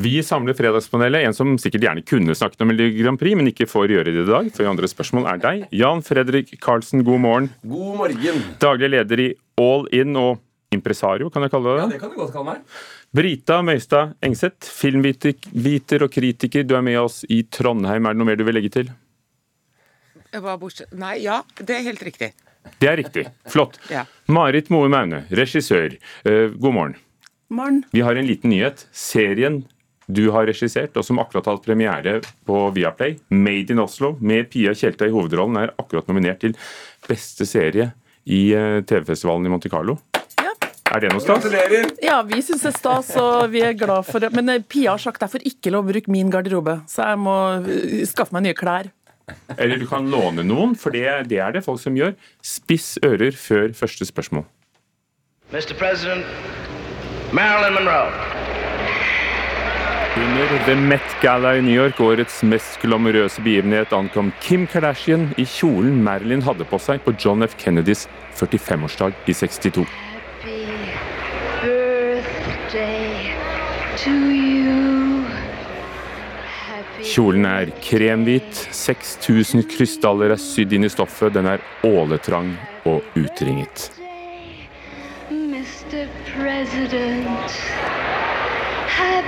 Vi samler Fredagspanelet, en som sikkert gjerne kunne snakket om Melodi Grand Prix, men ikke får gjøre det i dag. For andre spørsmål er deg. Jan Fredrik Karlsen, god morgen. God morgen. Daglig leder i All In og impresario, kan jeg kalle det? Ja, det kan du godt kalle meg. Brita Møystad Engseth, filmviter og kritiker. Du er med oss i Trondheim. Er det noe mer du vil legge til? Nei, ja, det er helt riktig. Det er riktig. Flott. Ja. Marit Moe Maune, regissør. Eh, god morgen. Morgen. Vi har en liten nyhet. Serien du har regissert, og som akkurat har hatt premiere på Viaplay, 'Made in Oslo', med Pia Tjelta i hovedrollen, er akkurat nominert til beste serie i eh, TV-festivalen i Monte Carlo. Ja. Er det noe stas? Gratulerer. ja, vi syns det er stas, og vi er glad for det. Men eh, Pia har sagt derfor ikke lov å bruke min garderobe, så jeg må eh, skaffe meg nye klær. Eller du kan låne noen, for det, det er det folk som gjør. Spiss ører før første spørsmål. Mr. President, Marilyn Monroe. Under The Met Gala i New York, årets mest glamorøse begivenhet, ankom Kim Kardashian i kjolen Marilyn hadde på seg på John F. Kennedys 45-årsdag i 62. Happy birthday to you. Happy Kjolen er kremhvit, 6000 krystaller er sydd inn i stoffet, den er åletrang og utringet. Mr. President. Happy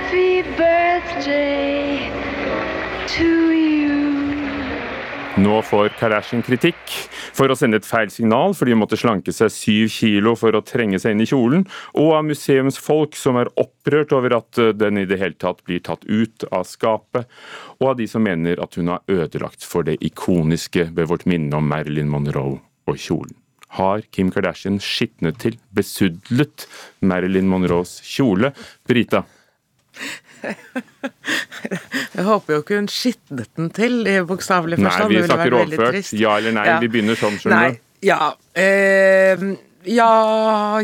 birthday to you. Nå får Kardashian kritikk for å sende et feil signal fordi hun måtte slanke seg syv kilo for å trenge seg inn i kjolen, og av museumsfolk som er opprørt over at eh, den i det hele tatt blir tatt ut av skapet, og av de som mener at hun har ødelagt for det ikoniske ved vårt minne om Marilyn Monroe og kjolen. Har Kim Kardashian skitnet til, besudlet Marilyn Monroes kjole? Brita? Jeg håper jo ikke hun skitnet den til, i bokstavelig Nei, vi snakker overført. Ja eller nei? Ja. Vi begynner sånn, skjønner du. Ja. Eh, ja,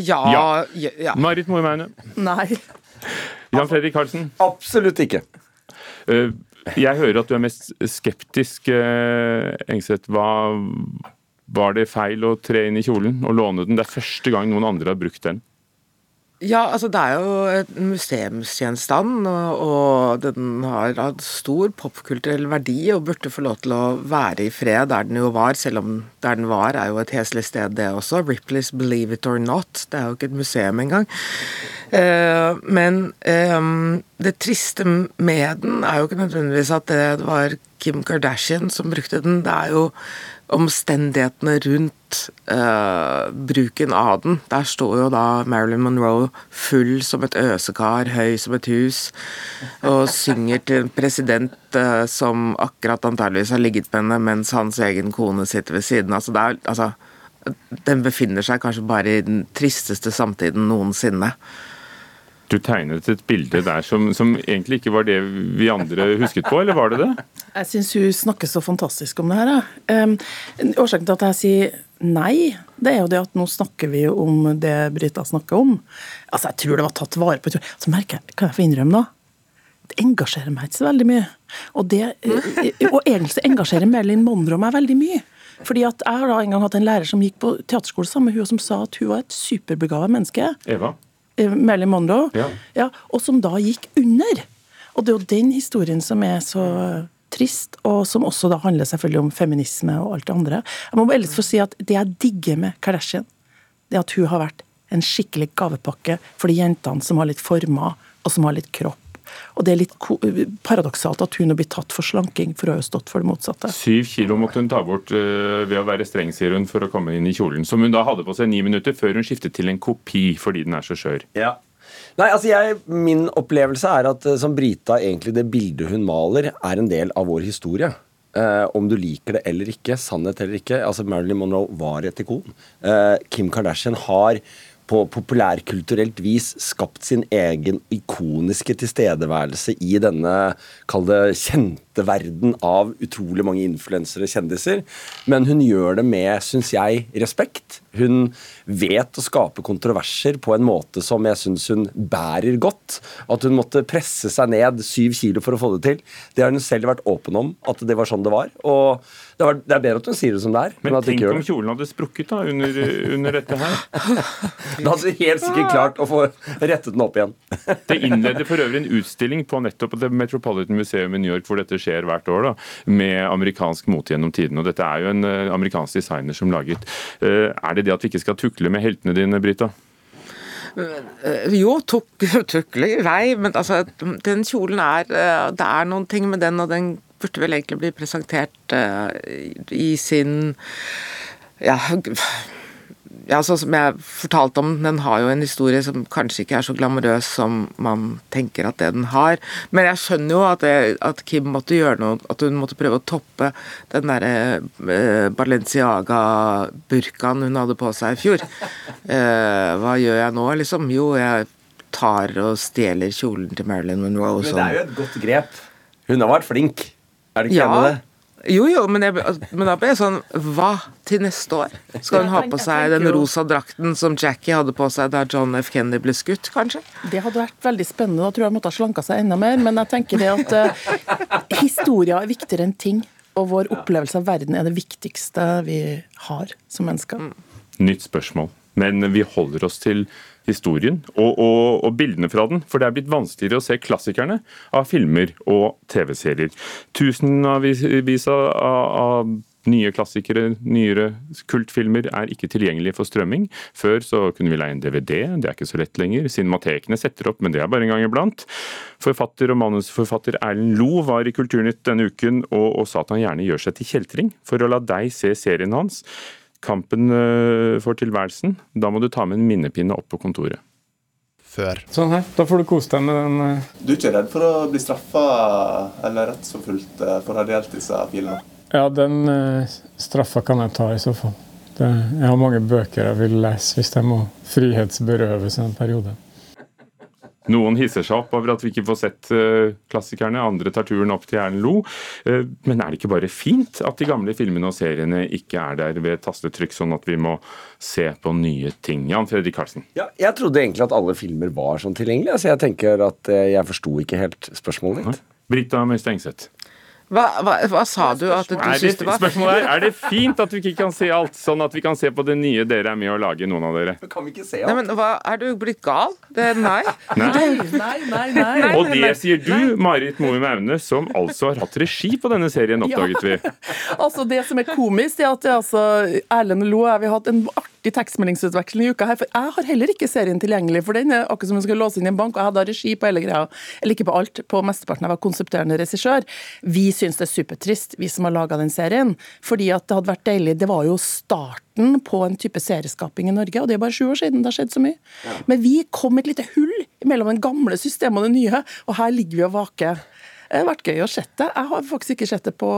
ja, Ja. ja. Marit Moe Nei. Jan Fredrik Karlsen. Absolutt ikke. Eh, Jeg hører at du er mest skeptisk, eh, Engseth. Hva Var det feil å tre inn i kjolen og låne den? Det er første gang noen andre har brukt den. Ja, altså det er jo et museumsgjenstand, og, den har hatt stor popkulturell verdi og burde få lov til å være i fred der den jo var, selv om der den var er jo et heslig sted det også. Ripley's Believe It or Not. Det er jo ikke et museum engang. Eh, men eh, det triste med den er jo ikke nødvendigvis at det var Kim Kardashian som brukte den, det er jo omstendighetene rundt uh, bruken av den. Der står jo da Marilyn Monroe full som et øsekar, høy som et hus, og synger til en president uh, som akkurat antageligvis har ligget med henne mens hans egen kone sitter ved siden. Altså, det er, altså, den befinner seg kanskje bare i den tristeste samtiden noensinne. Du tegnet et bilde der som, som egentlig ikke var det vi andre husket på, eller var det det? Jeg syns hun snakker så fantastisk om det her. Um, årsaken til at jeg sier nei, det er jo det at nå snakker vi om det Brita snakker om. Altså, Jeg tror det var tatt vare på. Så merker jeg, kan jeg få innrømme noe? Det engasjerer meg ikke så veldig mye. Og, det, og egentlig så engasjerer Merlin Monroe meg veldig mye. Fordi at Jeg har da en gang hatt en lærer som gikk på teaterskole sammen med hun, som sa at hun var et superbegava menneske. Eva? Eh, Marilyn Monroe, Ja. og som da gikk under. Og det er jo den historien som er så trist, og som også da handler selvfølgelig om feminisme og alt det andre. Jeg må bare ellers få si at Det jeg digger med Kardashian, det er at hun har vært en skikkelig gavepakke for de jentene som har litt former, og som har litt kropp. Og det er litt paradoksalt at hun har blitt tatt for slanking, for hun har jo stått for det motsatte. Syv kilo måtte hun ta bort eh, ved å være streng, sier hun, for å komme inn i kjolen. Som hun da hadde på seg ni minutter før hun skiftet til en kopi fordi den er så skjør. Ja. Nei, altså jeg, Min opplevelse er at eh, som Brita, egentlig det bildet hun maler, er en del av vår historie. Eh, om du liker det eller ikke, sannhet eller ikke. altså Marilyn Monroe var et ikon. Eh, Kim Kardashian har på populærkulturelt vis skapt sin egen ikoniske tilstedeværelse i denne kjente verden av utrolig mange influensere, kjendiser. Men hun gjør det med, syns jeg, respekt. Hun vet å skape kontroverser på en måte som jeg syns hun bærer godt. At hun måtte presse seg ned syv kilo for å få det til. Det har hun selv vært åpen om, at det var sånn det var. Og det, var, det er bedre at hun sier det som det er. Men at tenk om kjolen hadde sprukket da under, under dette her. Da hadde du helt sikkert klart å få rettet den opp igjen. Det innleder for øvrig en utstilling på nettopp det Metropolitan Museum i New York, hvor dette skjer hvert år, da, med amerikansk mote gjennom tiden. Og dette er jo en uh, amerikansk designer som laget. Uh, er det det at vi ikke skal tukle med heltene dine, Brita? Uh, jo, tukle i vei, men altså, den kjolen er Det er noen ting med den, og den burde vel egentlig bli presentert i sin ja, ja, sånn som jeg fortalte om, den har jo en historie som kanskje ikke er så glamorøs som man tenker at det den har. Men jeg skjønner jo at, det, at Kim måtte gjøre noe, at hun måtte prøve å toppe den derre eh, Balenciaga-burkaen hun hadde på seg i fjor. Eh, hva gjør jeg nå, liksom? Jo, jeg tar og stjeler kjolen til Marilyn Monroe. Men det er jo et godt grep. Hun har vært flink. Er det ikke ja. enig i det? Jo, jo, men, jeg, men, da ble jeg sånn Hva til neste år? Skal hun ha på seg den rosa drakten som Jackie hadde på seg da John F. Kennedy ble skutt, kanskje? Det hadde vært veldig spennende. Da tror jeg måtte ha slanka seg enda mer. Men jeg tenker det at uh, historia er viktigere enn ting. Og vår opplevelse av verden er det viktigste vi har som mennesker. Mm. Nytt spørsmål. Men vi holder oss til historien og, og, og, bildene fra den. For det er blitt vanskeligere å se klassikerne av filmer og TV-serier. Tusenvis av, av nye klassikere, nyere kultfilmer er ikke tilgjengelige for strømming. Før så kunne vi leie en DVD, det er ikke så lett lenger. Cinematekene setter opp, men det er bare en gang iblant. Forfatter og manusforfatter Erlend Lo var i Kulturnytt denne uken og, og sa at han gjerne gjør seg til kjeltring for å la deg se serien hans kampen eh, for tilværelsen. Da må du ta med en minnepinne opp på kontoret. Før. Sånn her. Da får du kose deg med den. Eh. Du er ikke redd for å bli straffa eller rettsforfulgt eh, for å ha delt disse filene? Ja, den straffa kan jeg ta i så fall. Det, jeg har mange bøker jeg vil lese hvis jeg må frihetsberøves en periode. Noen hisser seg opp over at vi ikke får sett uh, klassikerne, andre tar turen opp til Erlend. Uh, men er det ikke bare fint at de gamle filmene og seriene ikke er der ved tastetrykk, sånn at vi må se på nye ting? Jan Fredrik Karlsen? Ja, jeg trodde egentlig at alle filmer var sånn tilgjengelige. Så jeg tenker at uh, jeg forsto ikke helt spørsmålet ditt. Brita Møyste Engseth. Hva, hva, hva, sa du at du syntes det var Spørsmålet er, er det fint at vi ikke kan se alt, sånn at vi kan se på det nye dere er med å lage, noen av dere? Kan vi ikke se alt? Nei, men hva, Er du blitt gal? Det, nei. Nei. nei. nei, nei, Og det sier du, Marit Moe Maune, som altså har hatt regi på denne serien, oppdaget vi. altså Det som er komisk, er at altså, Erlend Loe og vi har hatt en artig i tekstmeldingsutveksling i uka her, for jeg har heller ikke serien tilgjengelig. For den er akkurat som om skal låse inn i en bank, og jeg hadde regi på hele greia. Eller ikke på alt, på mesteparten. Jeg var konsepterende regissør. Vi syns det er supertrist, vi som har laga den serien. Fordi at det hadde vært deilig. Det var jo starten på en type serieskaping i Norge, og det er bare sju år siden det har skjedd så mye. Ja. Men vi kom et lite hull mellom det gamle systemet og det nye, og her ligger vi og vaker. Det har vært gøy å se det. Jeg har faktisk ikke sett det på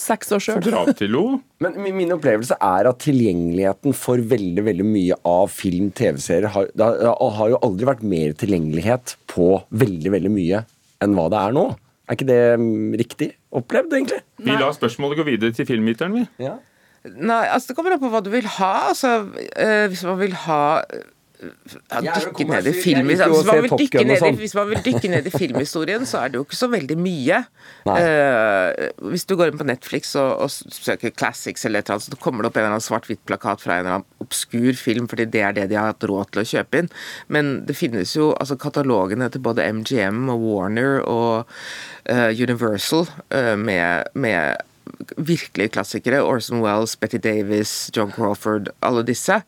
seks år sjøl. Men min opplevelse er at tilgjengeligheten for veldig veldig mye av film, TV-serier har, det har jo aldri vært mer tilgjengelighet på veldig, veldig mye enn hva det er nå. Er ikke det mm, riktig opplevd, egentlig? Vi lar spørsmålet gå videre til filmviteren, vi. Ja. Nei, altså Det kommer an på hva du vil ha. Altså, øh, hvis man vil ha ja, dykke ned i film hvis, man ned i, hvis man vil dykke ned i filmhistorien, så er det jo ikke så veldig mye. Uh, hvis du går inn på Netflix og, og søker classics eller et eller annet, så kommer det opp en eller annen svart-hvitt-plakat fra en eller annen obskur film, fordi det er det de har hatt råd til å kjøpe inn. Men det finnes jo altså katalogene til både MGM og Warner og uh, Universal uh, med, med virkelige klassikere. Orson Wells, Betty Davis, John Crawford, alle disse.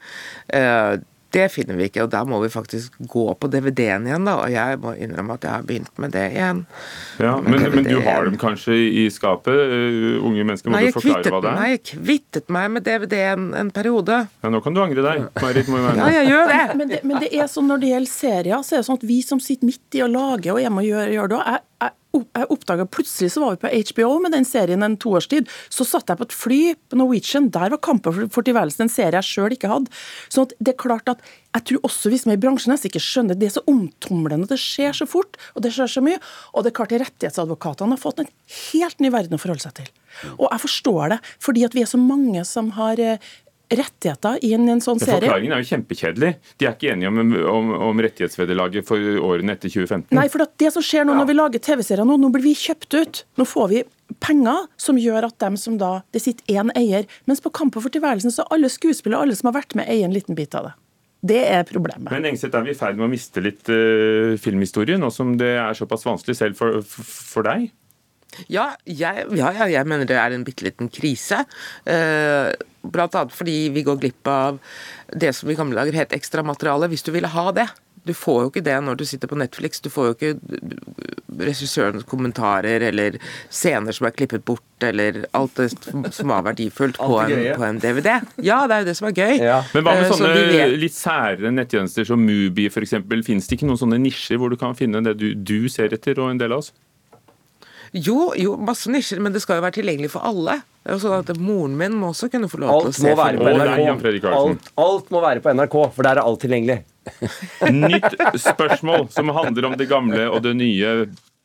Uh, det finner vi ikke, og da må vi faktisk gå på DVD-en igjen, da. Og jeg må innrømme at jeg har begynt med det igjen. Ja, men, men, du har dem kanskje i skapet? Uh, unge mennesker, må nei, du forklare hva det er? Nei, jeg kvittet meg med DVD-en en periode. Ja, Nå kan du angre deg, Marit Ja, jeg gjør det. Men, det. men, det. er sånn når det gjelder serier, så er det sånn at vi som sitter midt i å lage og hjemme og gjør, gjør det òg, oppdaga plutselig så var vi på HBO med den serien en toårstid. Så satt jeg på et fly på Norwegian. Der var 'Kampen for tilværelsen' en serie jeg sjøl ikke hadde. Så det er klart at jeg tror også vi som er i bransjen nesten ikke skjønner det er så omtumlende. Det skjer så fort, og det skjer så mye. Og det er klart rettighetsadvokatene har fått en helt ny verden å forholde seg til. Og jeg forstår det, fordi at vi er så mange som har rettigheter i en, en sånn serie. Forklaringen er jo kjempekjedelig. De er ikke enige om, om, om rettighetsvederlaget for årene etter 2015. Nei, for det som skjer nå når vi lager TV-serier nå, nå blir vi kjøpt ut. Nå får vi penger som gjør at dem som da, det sitter én eier. Mens på Kampen for tilværelsen så er alle skuespillere alle som har vært med, eier en liten bit av det. Det er problemet. Men Engseth, er vi i ferd med å miste litt uh, filmhistorie, nå som det er såpass vanskelig selv for, for, for deg? Ja jeg, ja, ja, jeg mener det er en bitte liten krise. Eh, annet fordi vi går glipp av det som i gamle dager het ekstramateriale, hvis du ville ha det. Du får jo ikke det når du sitter på Netflix. Du får jo ikke regissørens kommentarer eller scener som er klippet bort, eller alt det som var verdifullt på en, på en, DVD. Ja, det er jo det som er gøy. Ja. Men hva med eh, sånne litt sære nettjenester som Mubi f.eks.? Fins det ikke noen sånne nisjer hvor du kan finne det du, du ser etter, og en del av oss? Jo, jo, masse nisjer, men det skal jo være tilgjengelig for alle. Det er jo sånn at Moren min må også kunne få lov til å se film. Alt, alt, må være på NRK, for der er alt tilgjengelig. Nytt spørsmål som handler om det gamle og det nye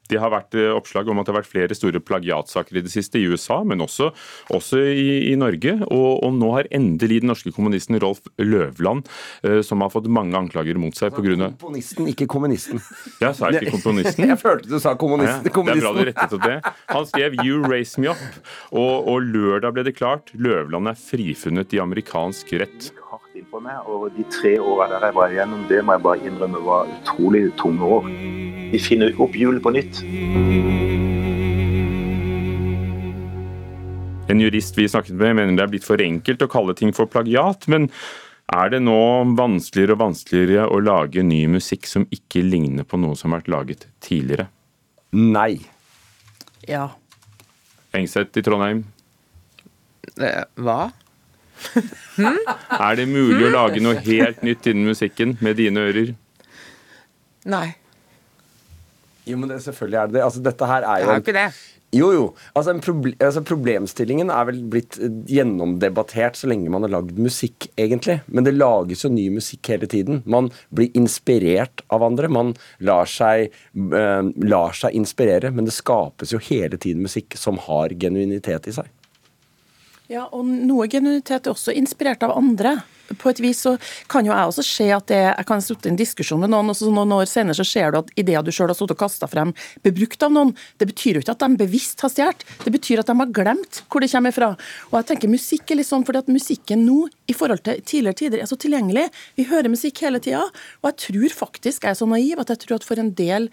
det har vært eh, oppslag om at det har vært flere store plagiatsaker i det siste, i USA, men også, også i, i, Norge. Og, og, nå har endelig den norske kommunisten Rolf Løvland, uh, som har fått mange anklager mot seg pga. Komponisten, ikke kommunisten. Ja, sa jeg ikke komponisten? Jeg følte du sa kommunisten. Ja, det er bra du rettet opp det. Han skrev 'You Raise Me Up', og, og lørdag ble det klart. Løvland er frifunnet i amerikansk rett på meg. Og de tre åra der jeg var igjennom, det må jeg bare innrømme var utrolig tunge år. Vi finner opp hjulet på nytt. En jurist vi snakket med mener det er blitt for enkelt å kalle ting for plagiat. men er det nå vanskeligere og vanskeligere å lage ny musikk som ikke ligner på noe som har vært laget tidligere? Nei. Ja. Engseth i Trondheim? Eh, hva? hm? Er det mulig å lage noe helt nytt innen musikken med dine ører? Nei. Jo, men det, selvfølgelig er det det. Altså, dette her er jo, Det er jo ikke det. Jo, jo. Altså, proble altså, Problemstillingen er vel blitt eh, gjennomdebattert så lenge man har lagd musikk, egentlig. Men det lages jo ny musikk hele tiden. Man blir inspirert av andre. Man lar seg, uh, lar seg inspirere, men det skapes jo hele tiden musikk som har genuinitet i seg. Ja, og noe genuinitet er også inspirert av andre. På et vis så kan jo jeg også se at det, jeg kan sitte i en diskusjon med noen, og så noen år senere så ser du at ideer du sjøl har stått og kasta frem, blir brukt av noen. Det betyr jo ikke at de bevisst har stjålet, det betyr at de har glemt hvor det kommer fra. Og jeg tenker musikk er litt sånn fordi at musikken nå, i forhold til tidligere tider, er så tilgjengelig. Vi hører musikk hele tida, og jeg tror faktisk, jeg er så naiv, at jeg tror at for en del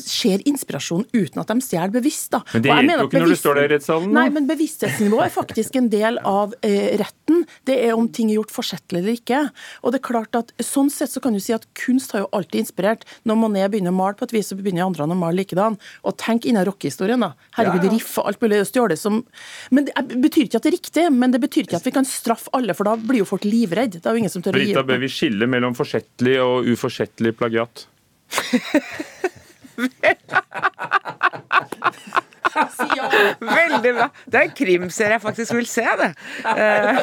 skjer inspirasjon uten at de stjeler bevisst. Da. Men det hjelper jo ikke når du står der i rettssalen. Nei, men bevissthetsnivået er faktisk en del av eh, retten. Det er om ting er gjort forsettlig eller ikke. Og det er klart at Sånn sett så kan du si at kunst har jo alltid inspirert. Når Monet begynner å male på et vis, så begynner andre å male likedan. Og tenk innen rockehistorien, da. Herregud, ja, ja. riff og alt mulig stjålet som Men Det betyr ikke at det er riktig, men det betyr ikke at vi kan straffe alle, for da blir jo folk livredde. Det er jo ingen som tør å gi Brita, bør vi skille mellom forsettlig og uforsettlig plagiat? Veldig bra. Det er en krimserie jeg faktisk vil se, det. Eh,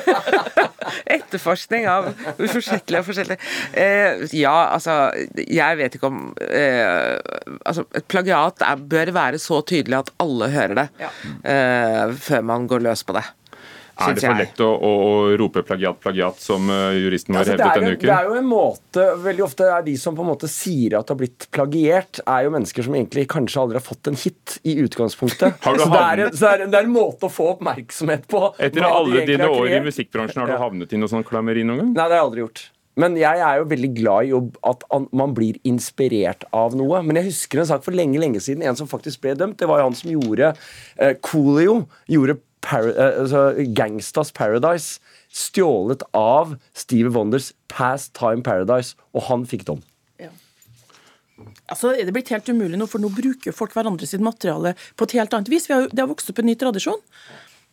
etterforskning av uforsettlige og forskjellig. Eh, ja, altså Jeg vet ikke om eh, Altså, et plagiat er, bør være så tydelig at alle hører det, ja. før man går løs på det. Er det for lett å, å, å, rope plagiat, plagiat, som uh, juristen vår altså, hevdet denne uken? Det er jo en måte, Veldig ofte er de som på en måte sier at det har blitt plagiert, er jo mennesker som egentlig kanskje aldri har fått en hit i utgangspunktet. så, det er, så det, er, det er, en måte å få oppmerksomhet på. Etter alle dine år i musikkbransjen, har du havnet i noe sånt klammeri noen gang? Nei, det har jeg aldri gjort. Men jeg er jo veldig glad i at man blir inspirert av noe. Men jeg husker en sak for lenge lenge siden, en som faktisk ble dømt. Det var jo han som gjorde eh, Coolio. Gjorde Par eh, altså Gangstas Paradise stjålet av Stevie Wonders Past Time Paradise, og han fikk dom. Ja. Altså, er blitt helt umulig nå, for nå bruker folk hverandre sitt materiale på et helt annet vis. Har, det har vokst opp en ny tradisjon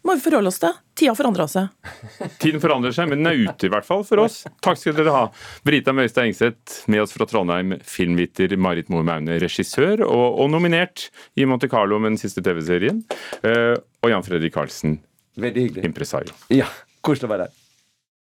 må vi forholde oss til. Tida forandrer seg. Tiden forandrer seg, men den er ute i hvert fall for oss. Takk skal dere ha. Brita Møystad Engseth med oss fra Trondheim, filmviter Marit Moe Maune, regissør og, og, nominert i Monte Carlo med den siste TV-serien. Uh, og Jan Fredrik Karlsen, Veldig hyggelig. impresario. Ja, koselig å være her.